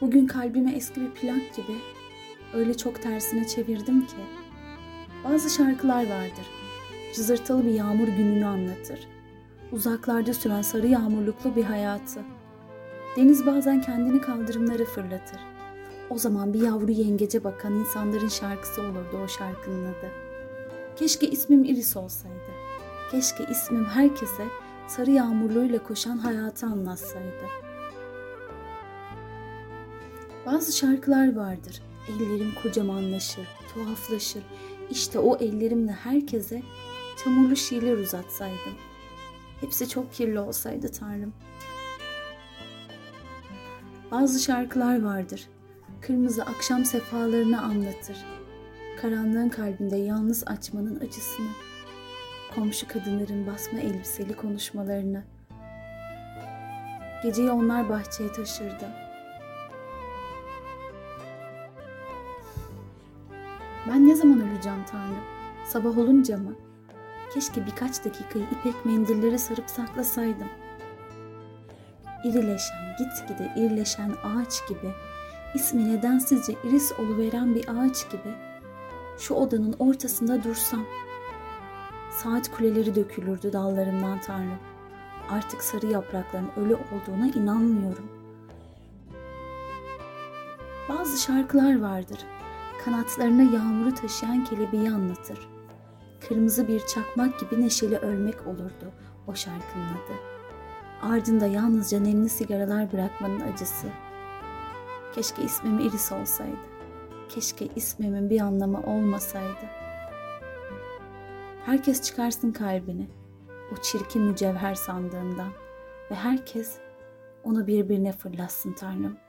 Bugün kalbimi eski bir plak gibi öyle çok tersine çevirdim ki. Bazı şarkılar vardır. Cızırtalı bir yağmur gününü anlatır. Uzaklarda süren sarı yağmurluklu bir hayatı. Deniz bazen kendini kaldırımlara fırlatır. O zaman bir yavru yengece bakan insanların şarkısı olurdu o şarkının adı. Keşke ismim Iris olsaydı. Keşke ismim herkese sarı yağmurluyla koşan hayatı anlatsaydı. Bazı şarkılar vardır. Ellerim kocamanlaşır, tuhaflaşır. İşte o ellerimle herkese çamurlu şiirler uzatsaydım. Hepsi çok kirli olsaydı Tanrım. Bazı şarkılar vardır. Kırmızı akşam sefalarını anlatır. Karanlığın kalbinde yalnız açmanın acısını. Komşu kadınların basma elbiseli konuşmalarını. Geceyi onlar bahçeye taşırdı. Ben ne zaman öleceğim Tanrım? Sabah olunca mı? Keşke birkaç dakikayı ipek mendillere sarıp saklasaydım. İrileşen, gitgide irileşen ağaç gibi, ismi nedensizce iris oluveren bir ağaç gibi, şu odanın ortasında dursam. Saat kuleleri dökülürdü dallarımdan Tanrım. Artık sarı yaprakların ölü olduğuna inanmıyorum. Bazı şarkılar vardır. Kanatlarına yağmuru taşıyan kelebeği anlatır. Kırmızı bir çakmak gibi neşeli ölmek olurdu o şarkının adı. Ardında yalnızca nemli sigaralar bırakmanın acısı. Keşke ismim Iris olsaydı. Keşke ismimin bir anlamı olmasaydı. Herkes çıkarsın kalbini o çirkin mücevher sandığından ve herkes onu birbirine fırlatsın Tanrım.''